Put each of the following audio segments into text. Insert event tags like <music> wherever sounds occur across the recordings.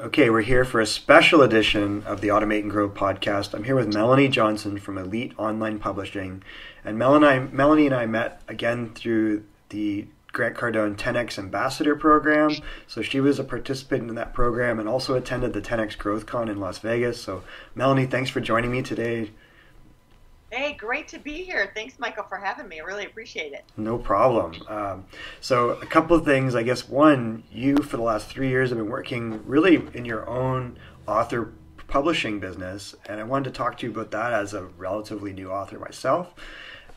Okay, we're here for a special edition of the Automate and Grow podcast. I'm here with Melanie Johnson from Elite Online Publishing. And Melanie, Melanie and I met again through the Grant Cardone 10X Ambassador Program. So she was a participant in that program and also attended the 10X Growth Con in Las Vegas. So, Melanie, thanks for joining me today. Hey, great to be here. Thanks, Michael, for having me. I really appreciate it. No problem. Um, so, a couple of things. I guess one, you for the last three years have been working really in your own author publishing business, and I wanted to talk to you about that as a relatively new author myself.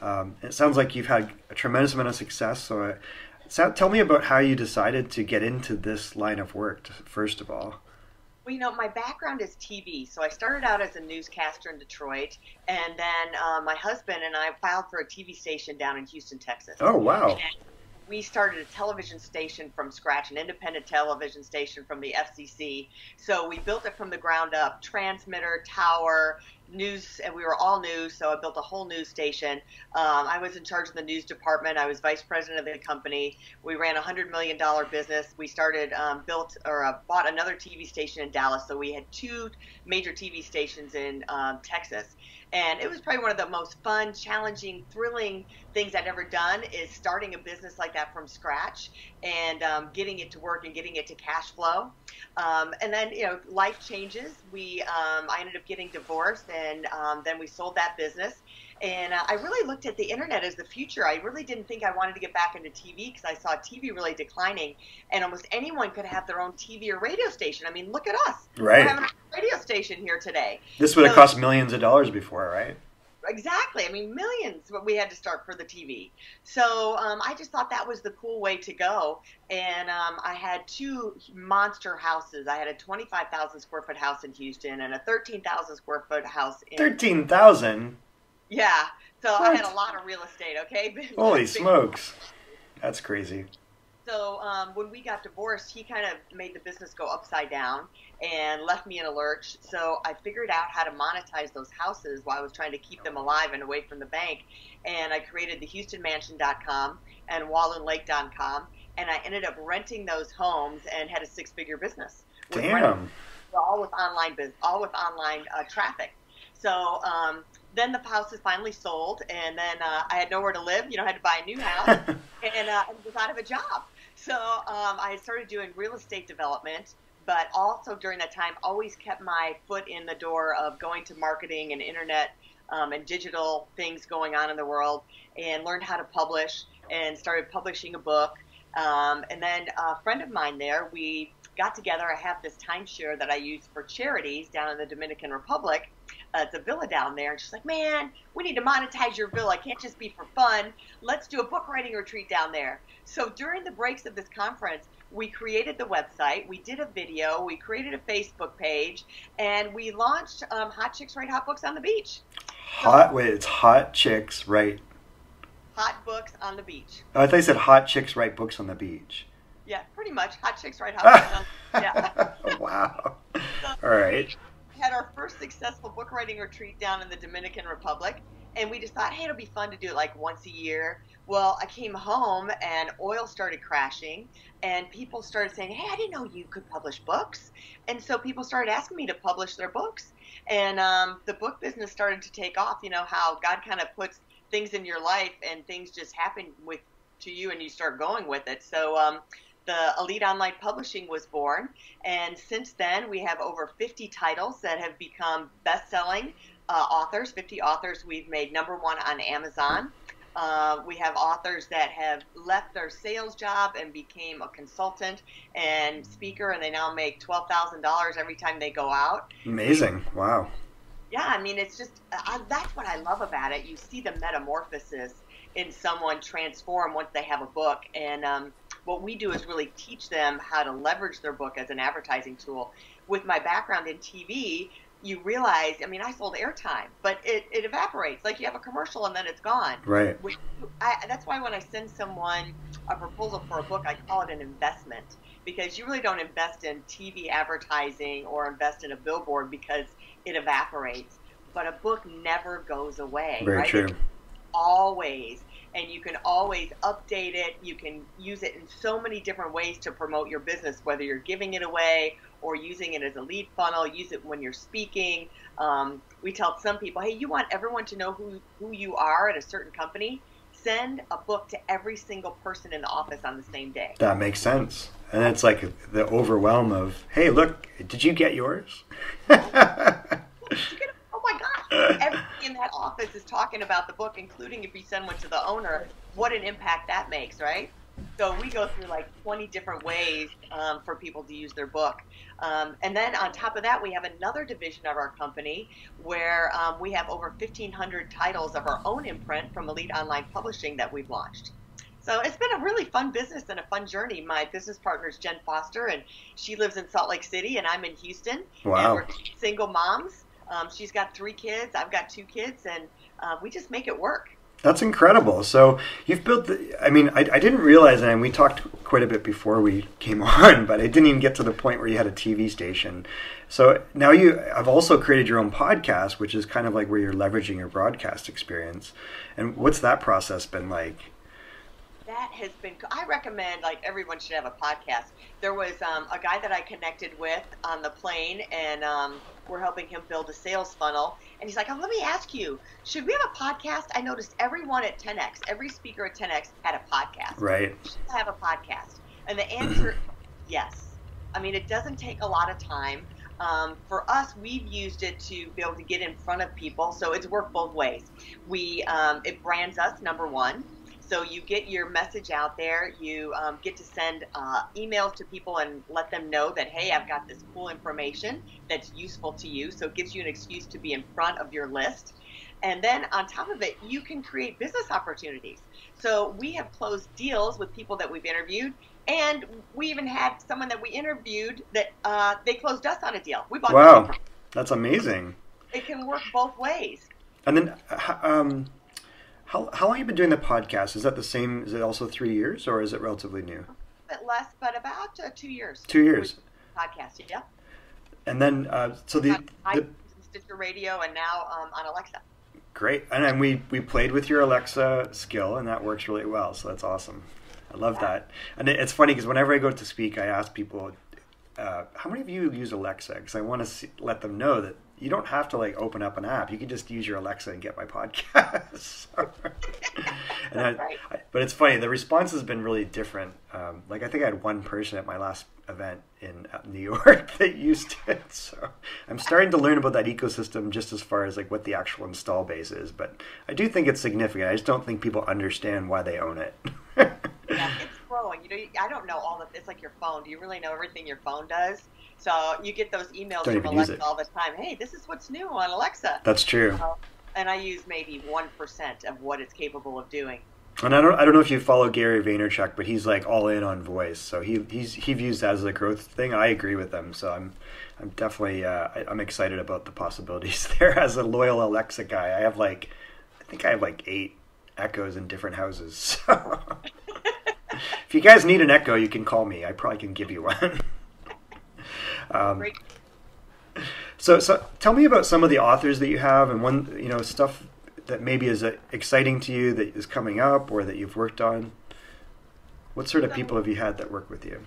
Um, it sounds like you've had a tremendous amount of success. So, I, so, tell me about how you decided to get into this line of work, first of all. Well, you know, my background is TV. So I started out as a newscaster in Detroit, and then uh, my husband and I filed for a TV station down in Houston, Texas. Oh, wow. And we started a television station from scratch, an independent television station from the FCC. So we built it from the ground up transmitter, tower, news, and we were all news. So I built a whole news station. Um, I was in charge of the news department. I was vice president of the company. We ran a hundred million dollar business. We started, um, built or uh, bought another TV station in Dallas. So we had two major TV stations in um, Texas. And it was probably one of the most fun, challenging, thrilling things I'd ever done is starting a business like that from scratch and um, getting it to work and getting it to cash flow. Um, and then, you know, life changes. We, um, I ended up getting divorced and um, then we sold that business. And uh, I really looked at the internet as the future. I really didn't think I wanted to get back into TV because I saw TV really declining, and almost anyone could have their own TV or radio station. I mean, look at us. Right. We're having a radio station here today. This would have cost millions of dollars before, right? Exactly. I mean, millions what we had to start for the TV. So um, I just thought that was the cool way to go. And um, I had two monster houses. I had a 25,000 square foot house in Houston and a 13,000 square foot house in. 13,000? Yeah. So what? I had a lot of real estate, okay? <laughs> Holy smokes. That's crazy. So um, when we got divorced, he kind of made the business go upside down and left me in a lurch. So I figured out how to monetize those houses while I was trying to keep them alive and away from the bank. And I created the HoustonMansion.com and WalloonLake.com, and I ended up renting those homes and had a six-figure business. Damn. all with online business, all with online uh, traffic. So um, then the house is finally sold, and then uh, I had nowhere to live. You know, I had to buy a new house, <laughs> and uh, I was out of a job. So um, I started doing real estate development, but also during that time, always kept my foot in the door of going to marketing and internet um, and digital things going on in the world, and learned how to publish and started publishing a book. Um, and then a friend of mine there, we got together. I have this timeshare that I use for charities down in the Dominican Republic uh, it's a villa down there. And she's like, man, we need to monetize your villa. It can't just be for fun. Let's do a book writing retreat down there. So during the breaks of this conference, we created the website, we did a video, we created a Facebook page, and we launched um, Hot Chicks Write Hot Books on the Beach. Hot, wait, it's Hot Chicks Write. Hot Books on the Beach. Oh, I thought you said Hot Chicks Write Books on the Beach. Yeah, pretty much. Hot Chicks Write Hot Books on the <laughs> Beach. Yeah. wow. So, All right had our first successful book writing retreat down in the Dominican Republic, and we just thought, hey, it'll be fun to do it like once a year. Well, I came home and oil started crashing, and people started saying, hey, I didn't know you could publish books. And so people started asking me to publish their books. And um, the book business started to take off. You know, how God kind of puts things in your life and things just happen with to you and you start going with it. So um, the Elite Online Publishing was born. And since then, we have over 50 titles that have become best selling uh, authors, 50 authors we've made number one on Amazon. Uh, we have authors that have left their sales job and became a consultant and speaker, and they now make twelve thousand dollars every time they go out. Amazing! Wow. Yeah, I mean, it's just uh, that's what I love about it. You see the metamorphosis in someone transform once they have a book, and um, what we do is really teach them how to leverage their book as an advertising tool. With my background in TV, you realize, I mean, I sold airtime, but it, it evaporates. Like you have a commercial and then it's gone. Right. I, that's why when I send someone a proposal for a book, I call it an investment because you really don't invest in TV advertising or invest in a billboard because it evaporates. But a book never goes away. Very right? true. Always and you can always update it. You can use it in so many different ways to promote your business, whether you're giving it away or using it as a lead funnel. Use it when you're speaking. Um, we tell some people, hey, you want everyone to know who, who you are at a certain company? Send a book to every single person in the office on the same day. That makes sense. And it's like the overwhelm of, hey, look, did you get yours? <laughs> oh my gosh, everybody in that office is talking about the book, including if you send one to the owner. What an impact that makes, right? So we go through like 20 different ways um, for people to use their book. Um, and then on top of that, we have another division of our company where um, we have over 1,500 titles of our own imprint from Elite Online Publishing that we've launched. So it's been a really fun business and a fun journey. My business partner is Jen Foster, and she lives in Salt Lake City, and I'm in Houston. Wow. And we're single moms. Um, she's got three kids. I've got two kids, and uh, we just make it work. That's incredible. So you've built the, I mean, I, I didn't realize, and we talked quite a bit before we came <laughs> on, but I didn't even get to the point where you had a TV station. So now you have also created your own podcast, which is kind of like where you're leveraging your broadcast experience. And what's that process been like? That has been i recommend like everyone should have a podcast. There was um, a guy that i connected with on the plane and um, we're helping him build a sales funnel. And he's like oh, let me ask you should we have a podcast? I noticed everyone at 10x every speaker at 10x had a podcast. Right. should I have a podcast. And the answer <clears throat> yes. I mean it doesn't take a lot of time. Um, for us, we've used it to be able to get in front of people, so it's worked both ways. We um, it brands us number one, so you get your message out there. You um, get to send uh, emails to people and let them know that hey, I've got this cool information that's useful to you. So it gives you an excuse to be in front of your list. And then on top of it, you can create business opportunities. So we have closed deals with people that we've interviewed, and we even had someone that we interviewed that uh, they closed us on a deal. We bought. Wow. That's amazing. It can work both ways. And then, um, how, how long have you been doing the podcast? Is that the same? Is it also three years or is it relatively new? A bit less, but about uh, two years. Two years. Podcast, yeah. And then, uh, so the, the Stitcher Radio and now um, on Alexa. great, and then we we played with your Alexa skill, and that works really well. So that's awesome. I love that. And it, it's funny because whenever I go to speak, I ask people, uh, "How many of you use Alexa?" Because I want to let them know that you don't have to like open up an app. You can just use your Alexa and get my <laughs> podcast. and I, Right. I, but it's funny. The response has been really different. Um, like I think I had one person at my last event in uh, New <laughs> York that used it. So I'm starting to learn about that ecosystem just as far as like what the actual install base is. But I do think it's significant. I just don't think people understand why they own it. <laughs> Yeah, it's growing. You know, I don't know all the. It's like your phone. Do you really know everything your phone does? So you get those emails Don't from Alexa all the time. Hey, this is what's new on Alexa. That's true. Uh, and I use maybe one percent of what it's capable of doing. And I don't, I don't know if you follow Gary Vaynerchuk, but he's like all in on voice. So he, he's, he views that as a growth thing. I agree with him. So I'm, I'm definitely, uh, I, I'm excited about the possibilities <laughs> there. As a loyal Alexa guy, I have like, I think I have like eight Echoes in different houses. <laughs> So <laughs> if you guys need an Echo, you can call me. I probably can give you one. Um, Great. so, so tell me about some of the authors that you have and one, you know, stuff that maybe is uh, exciting to you that is coming up or that you've worked on. What sort of people have you had that work with you?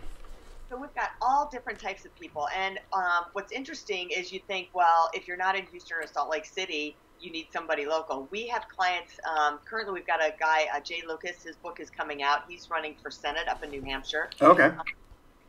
So we've got all different types of people, and um, what's interesting is you think, well, if you're not in Houston or Salt Lake City, you need somebody local. We have clients. Um, currently, we've got a guy, uh, Jay Lucas. His book is coming out. He's running for Senate up in New Hampshire. Okay.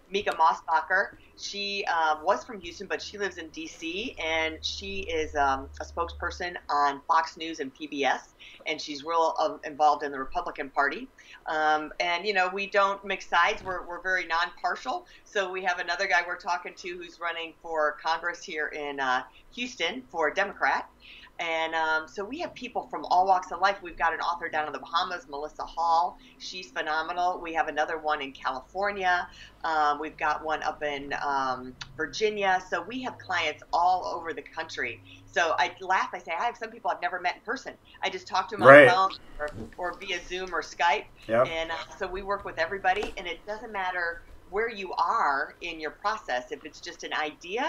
Mica Mosbacher. She uh, was from Houston, but she lives in D.C. and she is um, a spokesperson on Fox News and PBS, and she's real um, involved in the Republican Party. Um, and you know, we don't mix sides. We're we're very non-partial. So we have another guy we're talking to who's running for Congress here in uh, Houston for a Democrat. And um, so we have people from all walks of life. We've got an author down in the Bahamas, Melissa Hall. She's phenomenal. We have another one in California. Um, we've got one up in um, Virginia. So we have clients all over the country. So I laugh. I say I have some people I've never met in person. I just talk to them Right. on the phone or, or via Zoom or Skype. Yep. And uh, so we work with everybody, and it doesn't matter where you are in your process, if it's just an idea,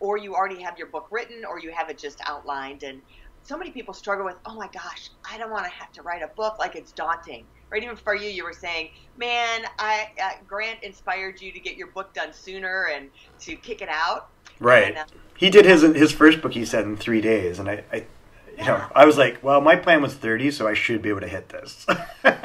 or you already have your book written, or you have it just outlined. And so many people struggle with, oh my gosh, I don't want to have to write a book, like it's daunting. Right? Even for you, you were saying, man, I uh, Grant inspired you to get your book done sooner and to kick it out. Right. And, uh, He did his his first book. He said in three days, and I, I you know, I was like, well, my plan was thirty, so I should be able to hit this. <laughs> we don't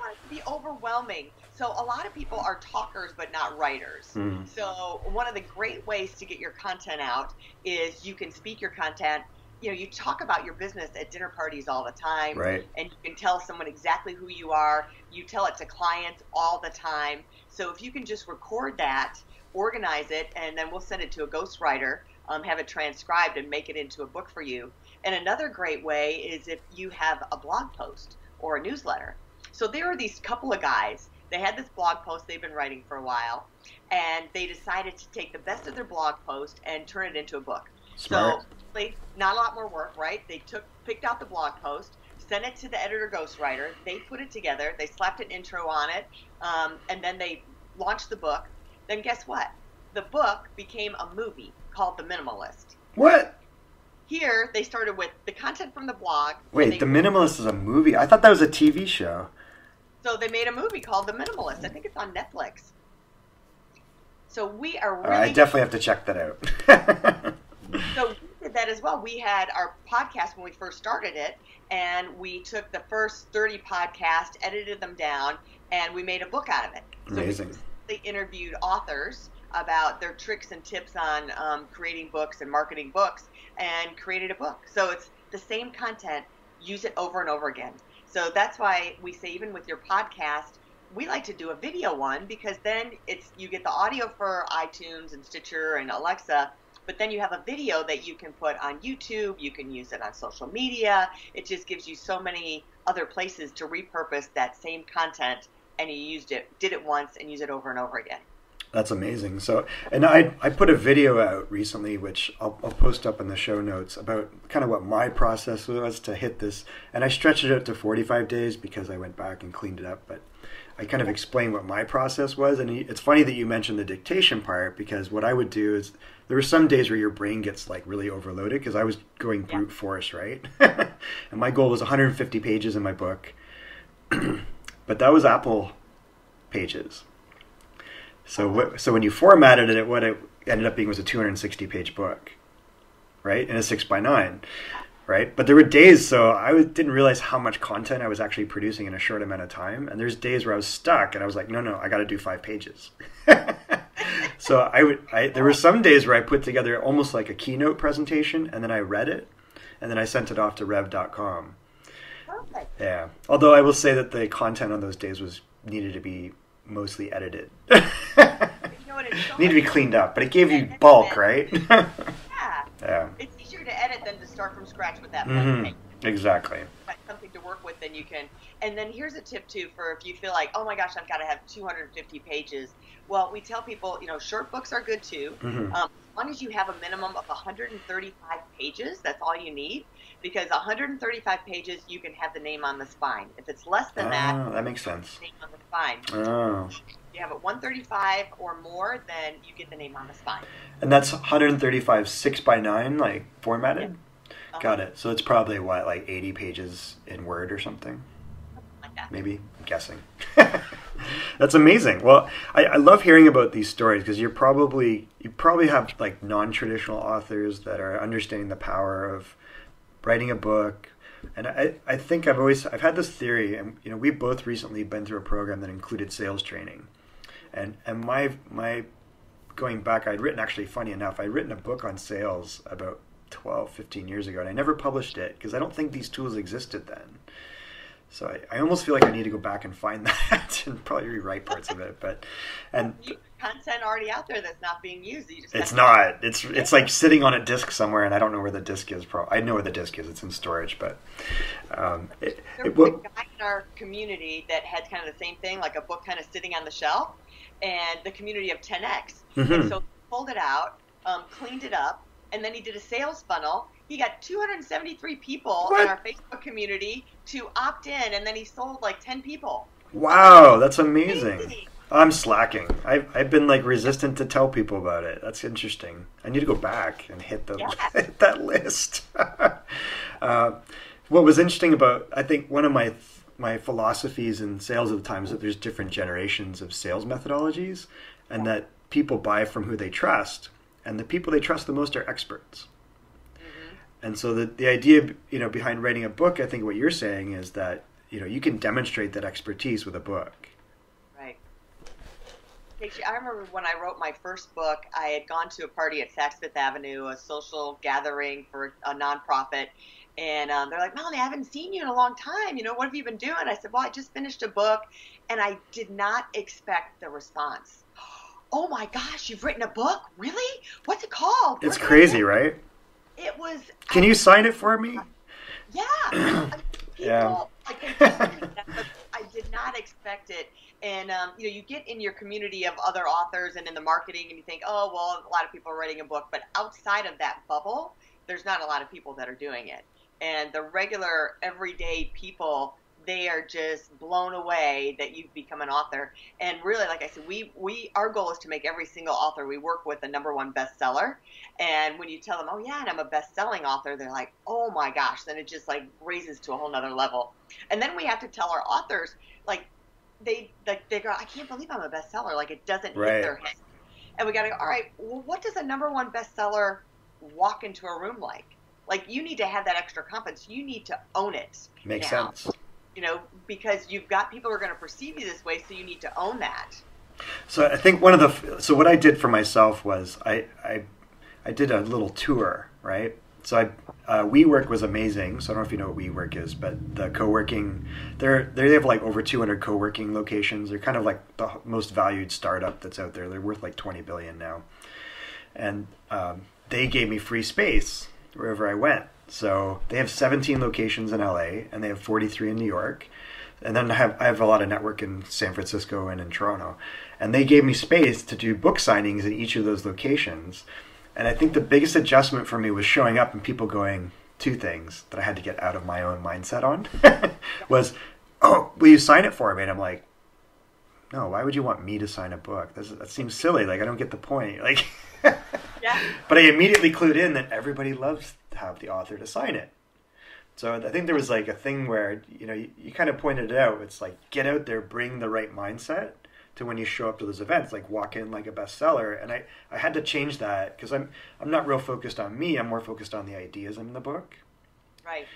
want it to be overwhelming. So a lot of people are talkers but not writers. Mm. So one of the great ways to get your content out is you can speak your content. You know, you talk about your business at dinner parties all the time, Right. and you can tell someone exactly who you are. You tell it to clients all the time. So if you can just record that, organize it, and then we'll send it to a ghostwriter, um, have it transcribed, and make it into a book for you. And another great way is if you have a blog post or a newsletter. So there are these couple of guys. They had this blog post they've been writing for a while, and they decided to take the best of their blog post and turn it into a book. Smart. So they, not a lot more work, right? They took picked out the blog post, sent it to the editor ghostwriter. They put it together. They slapped an intro on it, um, and then they launched the book. Then guess what? The book became a movie called The Minimalist. What? Here they started with the content from the blog. Wait, The Minimalist is a movie. I thought that was a TV show. So they made a movie called The Minimalist. I think it's on Netflix. So we are really I definitely have to check that out. <laughs> so that as well. We had our podcast when we first started it, and we took the first 30 podcasts, edited them down, and we made a book out of it. So Amazing. we interviewed authors about their tricks and tips on um, creating books and marketing books, and created a book. So it's the same content. Use it over and over again. So that's why we say even with your podcast, we like to do a video one because then it's you get the audio for iTunes and Stitcher and Alexa, but then you have a video that you can put on YouTube. You can use it on social media. It just gives you so many other places to repurpose that same content, and you used it, did it once, and use it over and over again. That's amazing. So, and I I put a video out recently, which I'll, I'll post up in the show notes about kind of what my process was to hit this, and I stretched it out to 45 days because I went back and cleaned it up. But I kind of explained what my process was, and it's funny that you mentioned the dictation part because what I would do is there were some days where your brain gets like really overloaded because I was going brute force, right? <laughs> and my goal was 150 pages in my book, <clears throat> but that was Apple pages. So oh. what, so when you formatted it, what it ended up being was a 260 page book, right, and a six by nine, right. But there were days, so I was, didn't realize how much content I was actually producing in a short amount of time. And there's days where I was stuck, and I was like, no, no, I got to do five pages. <laughs> so I would, I there were some days where I put together almost like a keynote presentation, and then I read it, and then I sent it off to Rev.com. Perfect. Yeah. Although I will say that the content on those days was needed to be mostly edited. You know? So <laughs> Need to be cleaned up, but it gave you bulk, right? <laughs> Yeah. yeah. It's easier to edit than to start from scratch with that. hmm. Exactly. something to work with, then you can. And then here's a tip too for if you feel like, oh my gosh, I've got to have 250 pages. Well, we tell people, you know, short books are good too. hmm Um, as long as you have a minimum of 135 pages, that's all you need. Because 135 pages, you can have the name on the spine. If it's less than that, Oh, that makes sense. name on the spine. Oh. If you have it 135 or more, then you get the name on the spine. And that's 135 6 by 9 like formatted? Uh-huh. Got it. So it's probably what like 80 pages in Word or something? That. maybe I'm guessing. <laughs> That's amazing. Well, I, I love hearing about these stories because you're probably you probably have like non-traditional authors that are understanding the power of writing a book. And I, I think I've always I've had this theory, and you know we've both recently been through a program that included sales training, and and my my going back, I'd written actually funny enough, I'd written a book on sales about 12, 15 years ago, and I never published it because I don't think these tools existed then. So I, I almost feel like I need to go back and find <laughs> that and probably rewrite parts of it. But and You- content already out there that's not being used. You just it's to- not. It's it's like sitting on a disc somewhere, and I don't know where the disc is. Pro, I know where the disc is. It's in storage, but um, it, There it, was what, a guy in our community that had kind of the same thing, like a book kind of sitting on the shelf, and the community of 10x. Mhm. And so he pulled it out, um, cleaned it up, and then he did a sales funnel. He got 273 people What? in our Facebook community to opt in, and then he sold like 10 people. wow, that's amazing. Crazy. I'm slacking. I've, I've been like resistant to tell people about it. That's interesting. I need to go back and hit the Yeah. <laughs> hit that list. <laughs> uh, what was interesting about I think one of my my philosophies in sales at the time is that there's different generations of sales methodologies, and that people buy from who they trust, and the people they trust the most are experts. And so the the idea you know behind writing a book, I think what you're saying is that you know you can demonstrate that expertise with a book. Right. I remember when I wrote my first book, I had gone to a party at Saks Fifth Avenue, a social gathering for a nonprofit. And um, they're like, Melanie, I haven't seen you in a long time. You know, what have you been doing? I said, Well, I just finished a book. And I did not expect the response. <gasps> Oh my gosh, you've written a book? Really? What's it called? It's Where's crazy, book?" right? It was. Can I- you sign it for me? yeah. <clears throat> People, Yeah. like, they just did that, but I did not expect it. And, um, you know, you get in your community of other authors and in the marketing and you think, oh, well, a lot of people are writing a book. But outside of that bubble, there's not a lot of people that are doing it. And the regular, everyday people, they are just blown away that you've become an author. And really, like I said, we, we our goal is to make every single author we work with a number one bestseller. And when you tell them, oh yeah, and I'm a best-selling author, they're like, oh my gosh, then it just like raises to a whole nother level. And then we have to tell our authors, like, they like they go, I can't believe I'm a bestseller. Like it doesn't Right. hit their head. And we got to go, all right, well, what does a number one bestseller walk into a room like? Like you need to have that extra confidence. You need to own it. Makes now. sense. You know, because you've got people who are going to perceive you this way, so you need to own that. So I think one of the so what I did for myself was I I, I did a little tour, right? So I uh, WeWork was amazing. So I don't know if you know what WeWork is, but the co-working they're they have like over 200 co-working locations. They're kind of like the most valued startup that's out there. They're worth like 20 billion now, and um, they gave me free space wherever I went. So they have 17 locations in LA and they have 43 in New York. And then I have I have a lot of network in San Francisco and in Toronto. And they gave me space to do book signings in each of those locations. And I think the biggest adjustment for me was showing up and people going two things that I had to get out of my own mindset on <laughs> was, "Oh, will you sign it for me?" And I'm like, "No, why would you want me to sign a book? This, that seems silly. Like I don't get the point." Like <laughs> Yeah. but I immediately clued in that everybody loves have the author to sign it. So I think there was like a thing where you know you, you kind of pointed it out. It's like get out there, bring the right mindset to when you show up to those events. Like walk in like a bestseller, and I I had to change that because I'm I'm not real focused on me. I'm more focused on the ideas in the book. Right.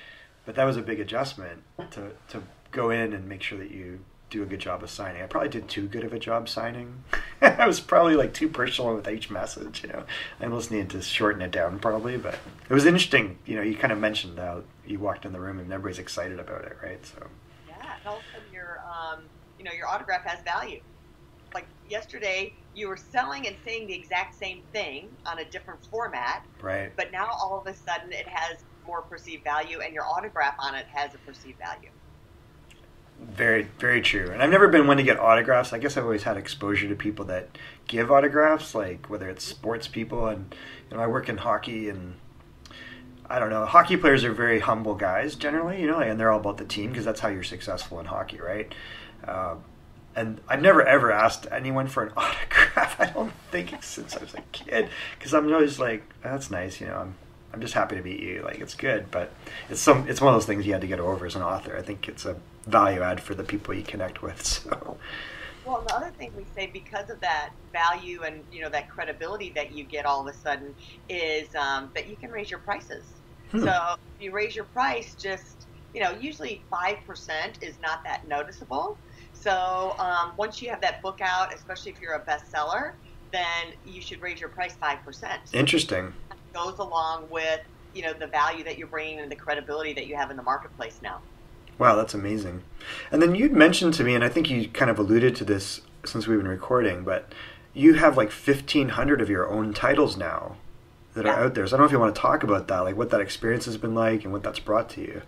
But that was a big adjustment to to go in and make sure that you do a good job of signing. I probably did too good of a job signing. <laughs> I was probably like too personal with each message. You know, I almost needed to shorten it down probably. But it was interesting. You know, you kind of mentioned how you walked in the room and everybody's excited about it, right? So Yeah, and all of a sudden your, um, you know, your autograph has value. Like yesterday, you were selling and saying the exact same thing on a different format, right. but now all of a sudden it has more perceived value, and your autograph on it has a perceived value. Very, very true. And I've never been one to get autographs. I guess I've always had exposure to people that give autographs, like whether it's sports people, and you know, I work in hockey, and I don't know. Hockey players are very humble guys generally, you know, and they're all about the team because that's how you're successful in hockey, right? Um, and I've never ever asked anyone for an <laughs> autograph. I don't think since I was a kid, because I'm always like, that's nice, you know. I'm I'm just happy to meet you. Like it's good, but it's some it's one of those things you had to get over as an author. I think it's a value add for the people you connect with. So Well, the other thing we say because of that value and you know that credibility that you get all of a sudden is um, that you can raise your prices. Hmm. So if you raise your price, just you know, usually five percent is not that noticeable. So um, once you have that book out, especially if you're a bestseller, then you should raise your price five percent. interesting. Goes along with you know the value that you're bringing and the credibility that you have in the marketplace now. Wow, that's amazing. And then you'd mentioned to me, and I think you kind of alluded to this since we've been recording, but you have like 1,500 of your own titles now that Yeah. are out there. So I don't know if you want to talk about that, like what that experience has been like and what that's brought to you.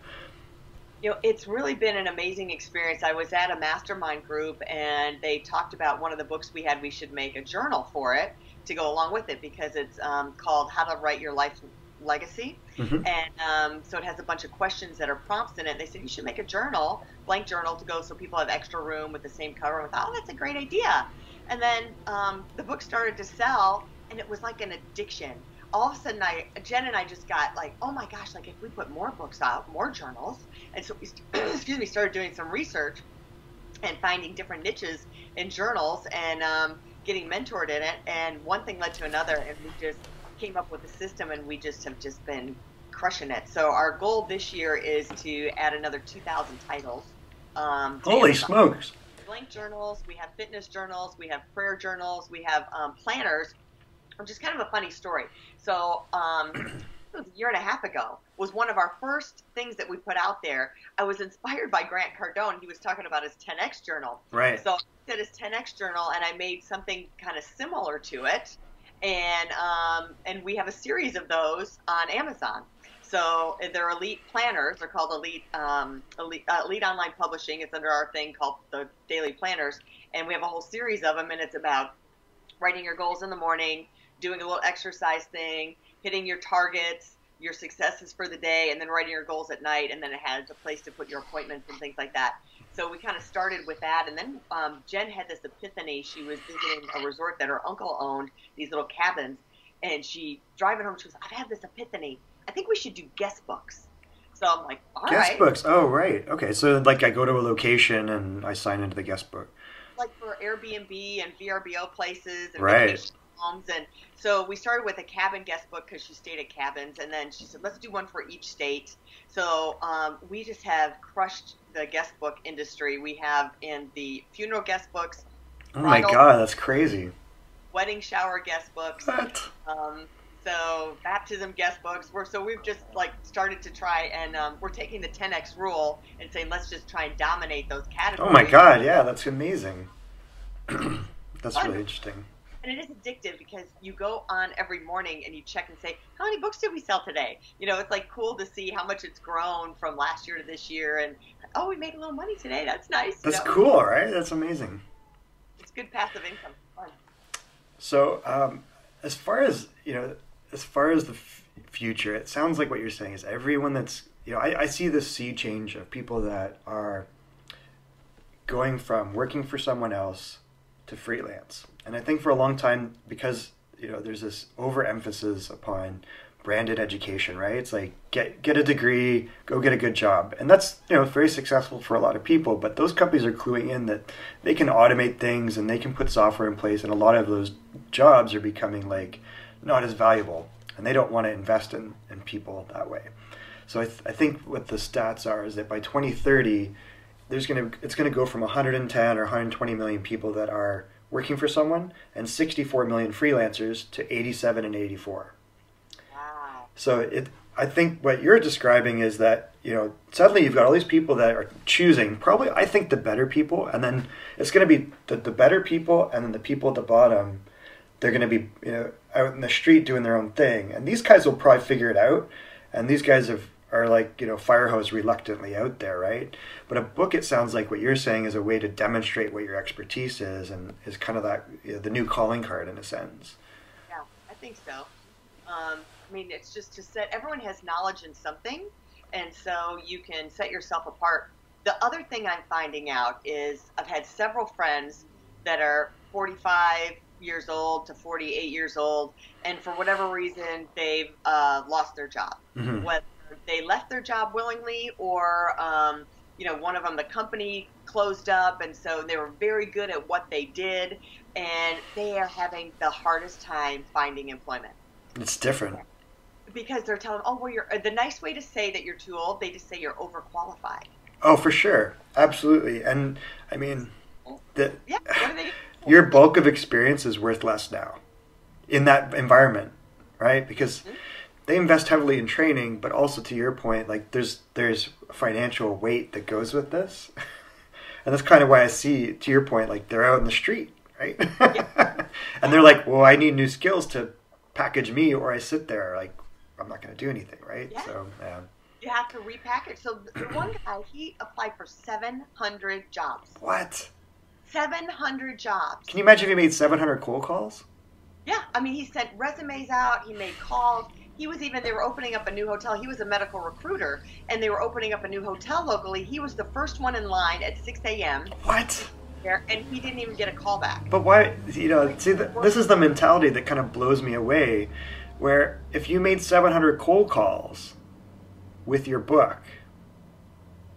You know, it's really been an amazing experience. I was at a mastermind group and they talked about one of the books we had. We should make a journal for it to go along with it because it's um, called How to Write Your Life Legacy. Mhm. And um, so it has a bunch of questions that are prompts in it. They said you should make a journal, blank journal, to go so people have extra room with the same cover. And I thought, oh, that's a great idea. And then um, the book started to sell, and it was like an addiction. All of a sudden, I Jen and I just got like, oh my gosh, like if we put more books out, more journals, and so we, <clears throat> excuse me, started doing some research and finding different niches in journals and um, getting mentored in it. And one thing led to another, and we just came up with a system, and we just have just been crushing it. So our goal this year is to add another 2,000 titles. Um, Holy smokes! Blank journals, we have fitness journals, we have prayer journals, we have um, planners, which is kind of a funny story. So um, <clears throat> a year and a half ago was one of our first things that we put out there. I was inspired by Grant Cardone. He was talking about his 10x journal. Right. So I did his 10x journal, and I made something kind of similar to it, and um, and we have a series of those on Amazon. So uh, they're elite planners. They're called elite um, elite, uh, elite online publishing. It's under our thing called the daily planners, and we have a whole series of them. And it's about writing your goals in the morning, doing a little exercise thing, hitting your targets, your successes for the day, and then writing your goals at night. And then it has a place to put your appointments and things like that. So we kind of started with that, and then um, Jen had this epiphany. She was visiting a resort that her uncle owned, these little cabins, and she driving home. She was, "I've had this epiphany. I think we should do guest books." So I'm like, "All right." guest books. Oh, right. Okay. So, like, I go to a location and I sign into the guest book. like for Airbnb and VRBO places and Right. vacation homes. And so we started with a cabin guest book because she stayed at cabins, and then she said, let's do one for each state. So um, we just have crushed the guest book industry. We have in the funeral guest books, Oh my Bridal- god, that's crazy. wedding shower guest books. What? Um, so baptism guest books. We're so we've just like started to try and um, we're taking the 10x rule and saying let's just try and dominate those categories. Oh my god, yeah, that's amazing. <clears throat> that's really interesting. And it is addictive because you go on every morning and you check and say, how many books did we sell today? You know, it's like cool to see how much it's grown from last year to this year. And oh, we made a little money today. That's nice. you That's know? cool, right? That's amazing. It's good passive income. Fun. So, um, as far as you know, as far as the f- future, it sounds like what you're saying is everyone that's you know, I, I see this sea change of people that are going from working for someone else to freelance, and I think for a long time because you know there's this overemphasis upon branded education, right? It's like get get a degree, go get a good job, and that's you know very successful for a lot of people. But those companies are cluing in that they can automate things and they can put software in place, and a lot of those jobs are becoming like not as valuable, and they don't want to invest in in people that way. So I, th- I think what the stats are is that by 2030, there's gonna it's gonna go from 110 or 120 million people that are working for someone and 64 million freelancers to 87 and 84. Wow. So it, I think what you're describing is that you know suddenly you've got all these people that are choosing probably I think the better people, and then it's going to be the, the better people, and then the people at the bottom, they're going to be you know out in the street doing their own thing, and these guys will probably figure it out, and these guys have are like you know fire hose reluctantly out there, right? But a book, it sounds like what you're saying is a way to demonstrate what your expertise is, and is kind of that you know, the new calling card in a sense. Yeah, I think so. Um, I mean, it's just to set everyone has knowledge in something, and so you can set yourself apart. The other thing I'm finding out is I've had several friends that are 45 years old to 48 years old, and for whatever reason, they've uh, lost their job. Mhm. Whether they left their job willingly or, um, you know, one of them, the company closed up, and so they were very good at what they did, and they are having the hardest time finding employment It's different. because they're telling, oh, well, you're the nice way to say that you're too old. They just say you're overqualified. Oh, for sure, absolutely, and I mean, the, Yeah. What are they? your bulk of experience is worth less now, in that environment, right? Because Mhm. They invest heavily in training, but also to your point, like there's there's financial weight that goes with this, <laughs> and that's kind of why I see to your point, like they're out in the street, right? <laughs> and they're like, well, I need new skills to package me, or I sit there like I'm not going to do anything, right? Yeah. So yeah. You have to repackage. So the one guy, he applied for 700 jobs. What? 700 jobs. Can you imagine if he made 700 cold calls? Yeah, I mean, he sent resumes out. He made calls. He was even they were opening up a new hotel. He was a medical recruiter, and they were opening up a new hotel locally. He was the first one in line at 6 a.m. What? and he didn't even get a call back. But why? You know, see, th this is the mentality that kind of blows me away. Where if you made 700 cold calls with your book,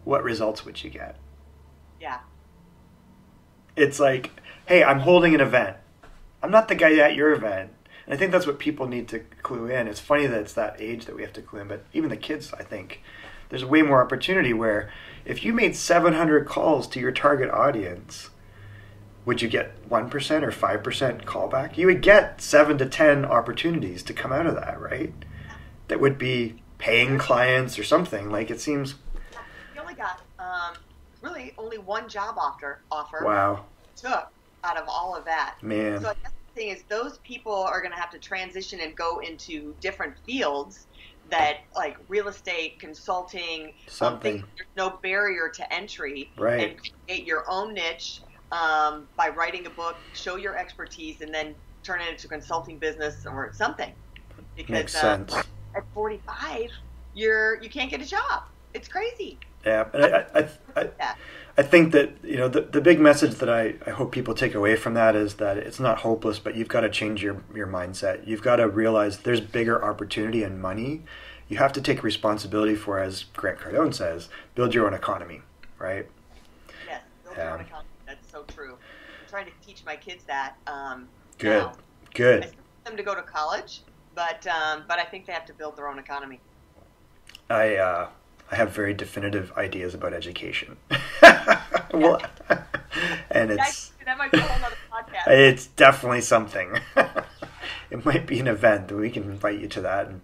what results would you get? Yeah, It's like, hey, I'm holding an event. I'm not the guy at your event. And I think that's what people need to clue in. It's funny that it's that age that we have to clue in, but even the kids, I think, there's way more opportunity where if you made 700 calls to your target audience, would you get 1% or 5% callback? You would get 7 to 10 opportunities to come out of that, right? That would be paying clients or something. Like it seems, he only got um, really only one job offer. Offer wow, took out of all of that. man. So I guess thing is, those people are going to have to transition and go into different fields that, like real estate, consulting, um, Something. there's no barrier to entry, Right. and create your own niche um, by writing a book, show your expertise, and then turn it into a consulting business or something. Because Makes uh, sense. at 45, you're you can't get a job. It's crazy. Yeah, and I, I, I, Yeah. I think that you know the the big message that I, I hope people take away from that is that it's not hopeless, but you've got to change your your mindset. You've got to realize there's bigger opportunity and money. You have to take responsibility for, as Grant Cardone says, build your own economy, right? Yes, build your own economy. That's so true. I'm trying to teach my kids that. Um, Good, now. I still want them to go to college, but um, but I think they have to build their own economy. I uh, I have very definitive ideas about education. <laughs> well, and it's that might be a whole other podcast. It's definitely something. <laughs> it might be an event. That we can invite you to that. And,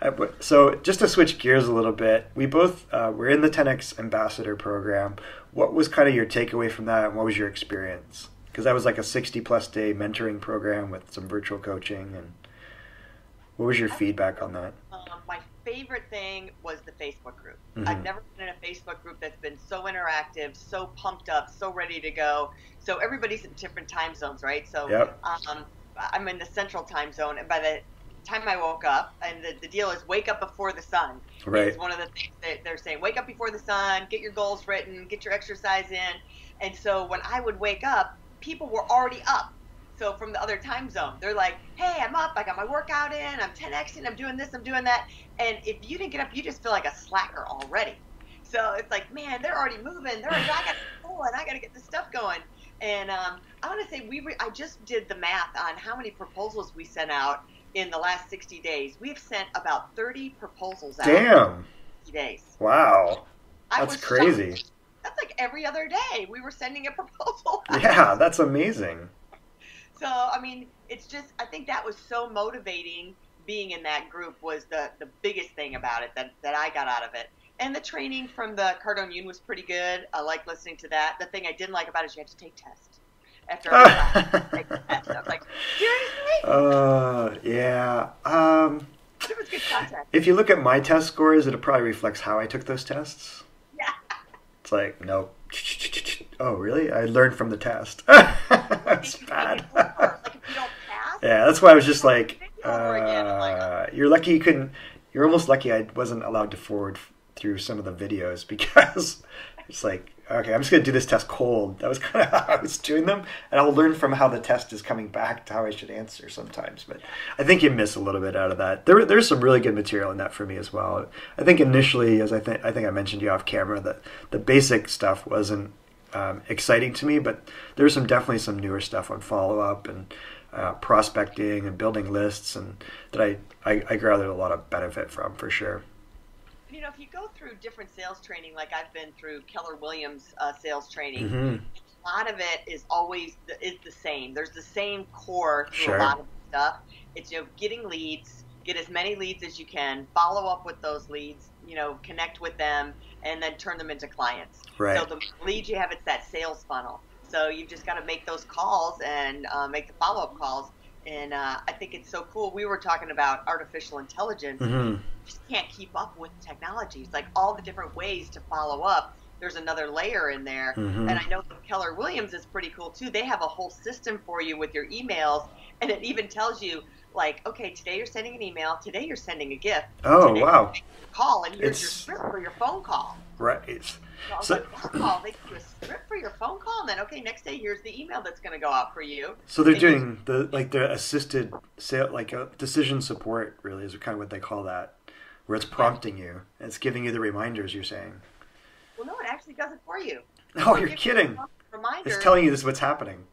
uh, so, just to switch gears a little bit, we both uh, we're in the 10x Ambassador program. What was kind of your takeaway from that, and what was your experience? Because that was like a 60 plus day mentoring program with some virtual coaching. And what was your feedback on that? Favorite thing was the Facebook group. Mhm. I've never been in a Facebook group that's been so interactive, so pumped up, so ready to go. So everybody's in different time zones, right? So Yep. um, I'm in the central time zone, and by the time I woke up, and the, the deal is wake up before the sun. Right. It's one of the things that they're saying. Wake up before the sun, get your goals written, get your exercise in. And so when I would wake up, people were already up. So from the other time zone, they're like, "Hey, I'm up. I got my workout in. I'm 10xing. I'm doing this. I'm doing that." And if you didn't get up, you just feel like a slacker already. So it's like, man, they're already moving. They're already, I got to go and I got to get this stuff going. And um, I want to say we re- I just did the math on how many proposals we sent out in the last 60 days. We've sent about 30 proposals out Damn! days. Wow, I that's crazy. shocked. That's like every other day we were sending a <laughs> proposal. out. Yeah, that's amazing. So I mean, it's just I think that was so motivating. Being in that group was the the biggest thing about it that that I got out of it. And the training from the Cardone Union was pretty good. I like listening to that. The thing I didn't like about it is you had to take tests. After every class, you had to take <laughs> the test. I was like, seriously? Uh, yeah. Um. It was good. If you look at my test scores, it probably reflects how I took those tests. Yeah. It's like, no. <laughs> Oh, really? I learned from the test. <laughs> That's bad. Like if you don't pass, yeah, that's why I was just like, Over again, I'm like, uh, you're lucky you couldn't. You're almost lucky I wasn't allowed to forward through some of the videos <laughs> because it's like, okay, I'm just gonna do this test cold. That was <laughs> kind of how I was doing them, and I'll learn from how the test is coming back to how I should answer sometimes. But I think you miss a little bit out of that. There, there's some really good material in that for me as well. I think initially, as I think I think I mentioned you off camera, that the basic stuff wasn't um, exciting to me, but there's some definitely some newer stuff on follow up and uh, prospecting and building lists, and that I, I I gathered a lot of benefit from for sure. you know, if you go through different sales training, like I've been through Keller Williams uh, sales training, hmm a lot of it is always the, is the same. There's the same core to Sure. a lot of stuff. It's you know getting leads, get as many leads as you can, follow up with those leads, you know, connect with them, and then turn them into clients. Right. So the leads you have, it's that sales funnel. So you've just got to make those calls and uh, make the follow up calls. And uh, I think it's so cool. We were talking about artificial intelligence. Mhm. Just can't keep up with technology. It's like all the different ways to follow up. There's another layer in there. Mhm. And I know Keller Williams is pretty cool too. They have a whole system for you with your emails. And it even tells you, like, okay, today you're sending an email. Today you're sending a gift. Oh, wow. Call and here's your script for your phone call. Right. So I was So- like, wow, they give you a script for your phone call, and then okay, next day here's the email that's going to go out for you. So they're And doing the like the assisted sale, like a decision support. Really is kind of what they call that, where it's prompting you. and It's giving you the reminders. You're saying. Well, no, it actually does it for you. Oh, you're kidding! Reminder. It's telling you this is what's happening.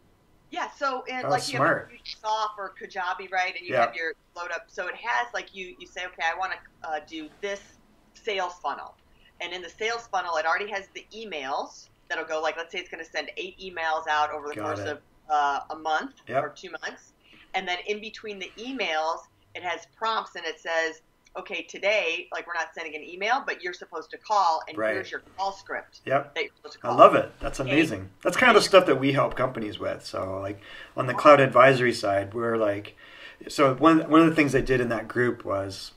Yeah, so and Oh, like you smart. have Soft or Kajabi, right? And you Yeah. have your load up. So it has like you you say, okay, I want to uh, do this sales funnel, and in the sales funnel, it already has the emails that'll go like let's say it's going to send eight emails out over the Got course it. of uh, a month Yep. or two months, and then in between the emails, it has prompts and it says. Okay, today, like we're not sending an email, but you're supposed to call, and Right. here's your call script Yep. that you're supposed to I love it. That's amazing. That's kind of the stuff that we help companies with. So, like on the cloud advisory side, we're like, so one one of the things they did in that group was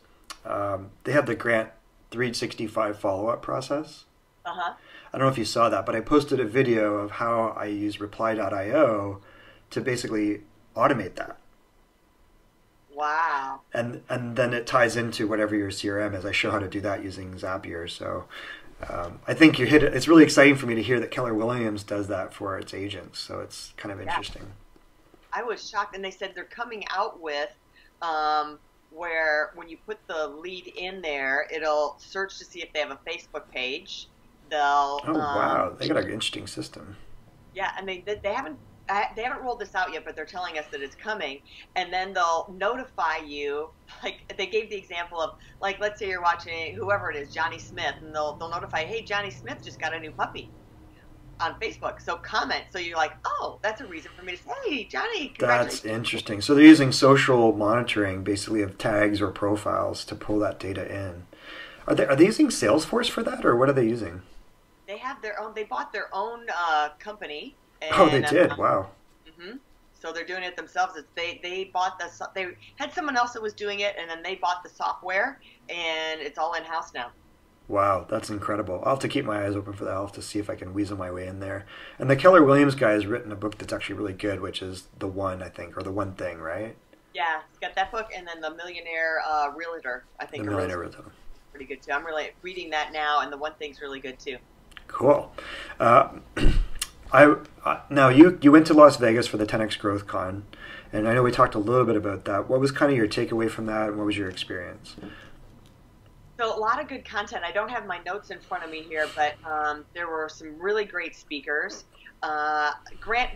um, they have the Grant 365 follow up process. Uh huh. I don't know if you saw that, but I posted a video of how I use Reply.io to basically automate that. Wow. and and then it ties into whatever your CRM is. I show how to do that using Zapier. So um, I think you hit it. It's really exciting for me to hear that Keller Williams does that for its agents. So it's kind of Yeah. interesting. I was shocked, and they said they're coming out with um, where when you put the lead in there, it'll search to see if they have a Facebook page. They'll Oh um, wow, they got an interesting system. yeah, and they they haven't I- they haven't rolled this out yet, but they're telling us that it's coming, and then they'll notify you. <laughs> Like they gave the example of like let's say you're watching whoever it is, Johnny Smith, and they'll they'll notify, hey, Johnny Smith just got a new puppy on Facebook. So comment. So you're like, oh, that's a reason for me to say, hey, Johnny, That's interesting. So they're using social monitoring, basically of tags or profiles, to pull that data in. Are they are they using Salesforce for that, or what are they using? They have their own. They bought their own uh, company. And, oh, they did. uh, Wow. hmm So they're doing it themselves. It's, they they bought the so- they had someone else that was doing it, and then they bought the software, and it's all in house now. Wow, that's incredible. I'll have to keep my eyes open for that. I'll have to see if I can weasel my way in there. And the Keller Williams guy has written a book that's actually really good, which is The One, I think, or The One Thing, right? Yeah, it's got that book, and then the Millionaire uh, Realtor. I think are Millionaire Rhythm. pretty good too. I'm really reading that now, and the one thing's really good too. Cool. Uh, <clears throat> I uh, now you you went to Las Vegas for the 10x Growth Con, and I know we talked a little bit about that. What was kind of your takeaway from that, and what was your experience? So a lot of good content. I don't have my notes in front of me here, but um, there were some really great speakers. Uh, Grant,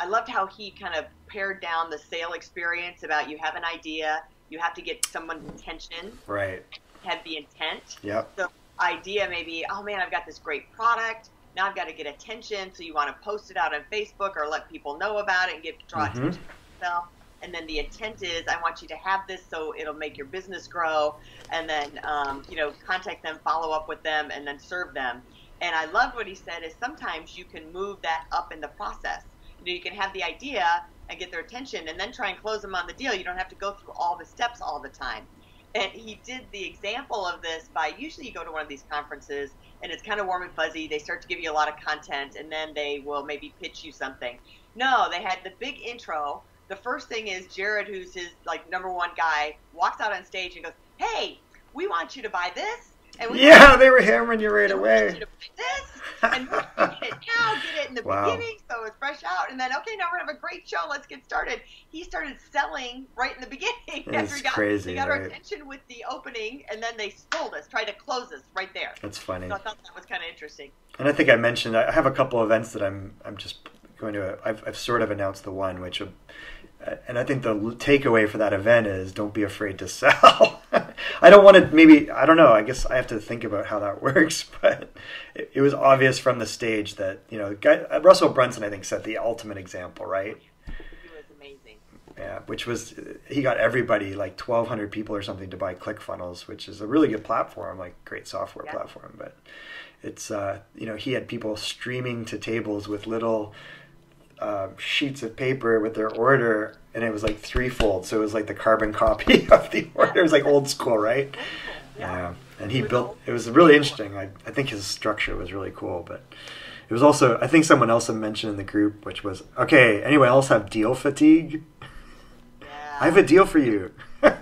I loved how he kind of pared down the sale experience about you have an idea, you have to get someone's attention, Right. have the intent. Yep. The idea maybe, oh man, I've got this great product. Now I've got to get attention, so you want to post it out on Facebook or let people know about it and get draw Mhm. attention to yourself. And then the intent is, I want you to have this so it'll make your business grow. And then, um, you know, contact them, follow up with them, and then serve them. And I love what he said is sometimes you can move that up in the process. You know, you can have the idea and get their attention, and then try and close them on the deal. You don't have to go through all the steps all the time. And he did the example of this by usually you go to one of these conferences and it's kind of warm and fuzzy. They start to give you a lot of content and then they will maybe pitch you something. No, they had the big intro. The first thing is Jared, who's his like number one guy, walks out on stage and goes, "Hey, we want you to buy this." And we Yeah, they were hammering you right we you away. this, and we get it now, get it in the Wow. beginning, so it's fresh out, and then okay, now we're gonna have a great show. Let's get started. He started selling right in the <laughs> beginning. That's he got, crazy, He got our attention with the opening, and then they sold us, tried to close us right there. That's funny. So I thought that was kind of interesting. And I think I mentioned I have a couple events that I'm I'm just going to. I've I've sort of announced the one which, uh, and I think the takeaway for that event is don't be afraid to <laughs> sell. I don't want to maybe I don't know. I guess I have to think about how that <laughs> works, but it, it was obvious from the stage that you know guy, uh, Russell Brunson I think set the ultimate example, right? He was amazing. Yeah, which was he got everybody like 1,200 people or something to buy ClickFunnels, which is a really good platform, like great software Yeah. platform. But it's uh, you know he had people streaming to tables with little uh, sheets of paper with their order, and it was like threefold, so it was like the carbon <laughs> copy of the order. It was like old school, right? Yeah, and he built. It was really interesting. I, I think his structure was really cool, but it was also. I think someone else had mentioned in the group, which was okay. Anyone else have deal fatigue? <laughs> Yeah. I have a deal for you. <laughs>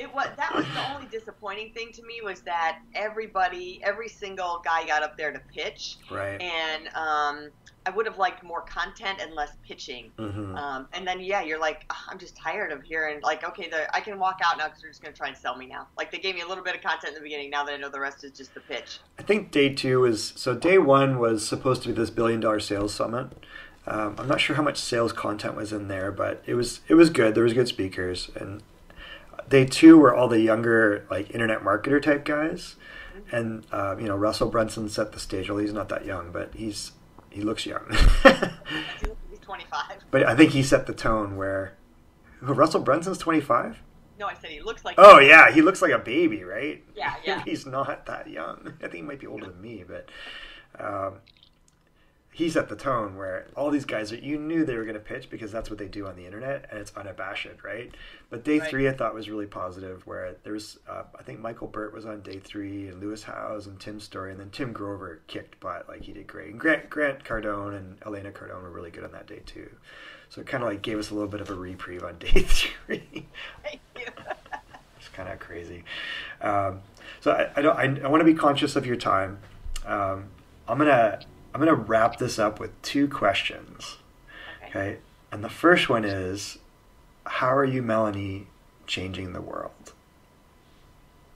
It was that was the only disappointing thing to me was that everybody, every single guy got up there to pitch, right. and um, I would have liked more content and less pitching. hmm Um, and then yeah, you're like, "Ugh, I'm just tired of hearing like, okay, the, I can walk out now because they're just gonna try and sell me now. Like they gave me a little bit of content in the beginning. Now that I know the rest is just the pitch. I think day two is so. Day one was supposed to be this billion dollar sales summit. Um, I'm not sure how much sales content was in there, but it was it was good. There was good speakers, and day two were all the younger like internet marketer type guys, and uh, you know Russell Brunson set the stage. Well, he's not that young, but he's he looks young. <laughs> He's 25. but I think he set the tone where Russell Brunson's 25. No, I said he looks like. Oh yeah, he looks like a baby, right? Yeah, <laughs> yeah. He's not that young. <laughs> I think he might be older than me, but um, he set the tone where all these guys are. You knew they were going to pitch because that's what they do on the internet, and it's unabashed, right? But day Right. three, I thought was really positive. Where there was, uh, I think Michael Burt was on day three, and Lewis Howes and Tim Storey, and then Tim Grover kicked butt like he did great. And Grant Grant Cardone and Elena Cardone were really good on that day too. So it kind of like gave us a little bit of a reprieve on <laughs> day three. It's kind of crazy. Um, so I, I don't. I, I want to be conscious of your time. Um, I'm gonna I'm gonna wrap this up with two questions. Okay. Okay, and the first one is, how are you, Melanie, changing the world?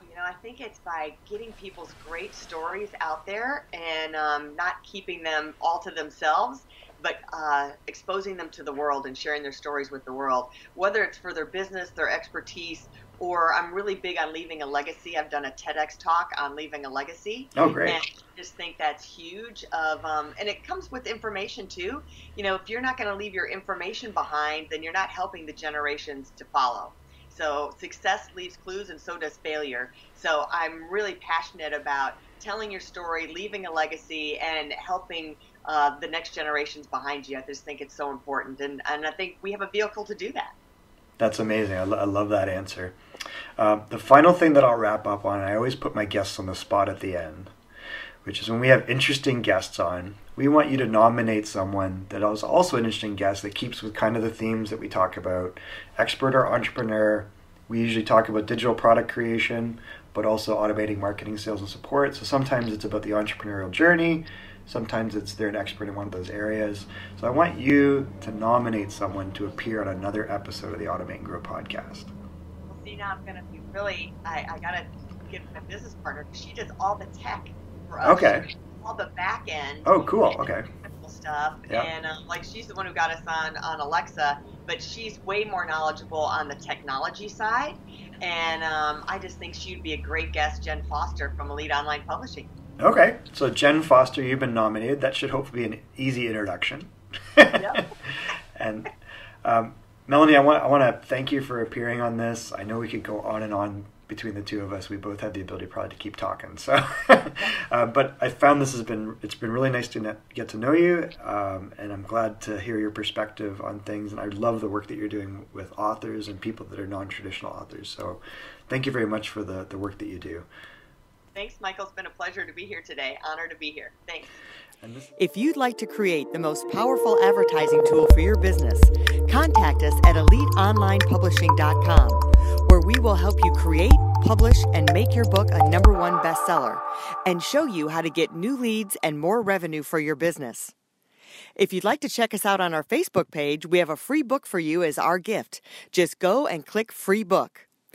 You know, I think it's by getting people's great stories out there and um, not keeping them all to themselves, but uh, exposing them to the world and sharing their stories with the world, whether it's for their business, their expertise, or I'm really big on leaving a legacy. I've done a TEDx talk on leaving a legacy. Oh, great. And I just think that's huge. Of um, and it comes with information too. You know, if you're not going to leave your information behind, then you're not helping the generations to follow. So success leaves clues, and so does failure. So I'm really passionate about telling your story, leaving a legacy, and helping uh, the next generations behind you. I just think it's so important, and and I think we have a vehicle to do that. That's amazing. I, lo- I love that answer. Um, the final thing that I'll wrap up on, I always put my guests on the spot at the end, which is when we have interesting guests on, we want you to nominate someone that is also an interesting guest that keeps with kind of the themes that we talk about expert or entrepreneur. We usually talk about digital product creation, but also automating marketing, sales, and support. So sometimes it's about the entrepreneurial journey. Sometimes it's they're an expert in one of those areas. So I want you to nominate someone to appear on another episode of the Automate and Grow podcast. Well, see, now I'm going to be really, I, I got to get my business partner she does all the tech for us. Okay. All the back end. Oh, cool. Okay. Stuff Yeah. and um, like she's the one who got us on on Alexa, but she's way more knowledgeable on the technology side, and um, I just think she'd be a great guest, Jen Foster from Elite Online Publishing. Okay. So Jen Foster, you've been nominated. That should hopefully be an easy introduction. Yep. <laughs> and um, Melanie, I want I want to thank you for appearing on this. I know we could go on and on between the two of us. We both have the ability probably to keep talking. So, <laughs> uh, but I found this has been it's been really nice to net, get to know you, um, and I'm glad to hear your perspective on things. And I love the work that you're doing with authors and people that are non-traditional authors. So, thank you very much for the the work that you do. Thanks, Michael. It's been a pleasure to be here today. Honor to be here. Thanks. If you'd like to create the most powerful advertising tool for your business, contact us at eliteonlinepublishing.com, where we will help you create, publish, and make your book a number one bestseller and show you how to get new leads and more revenue for your business. If you'd like to check us out on our Facebook page, we have a free book for you as our gift. Just go and click free book.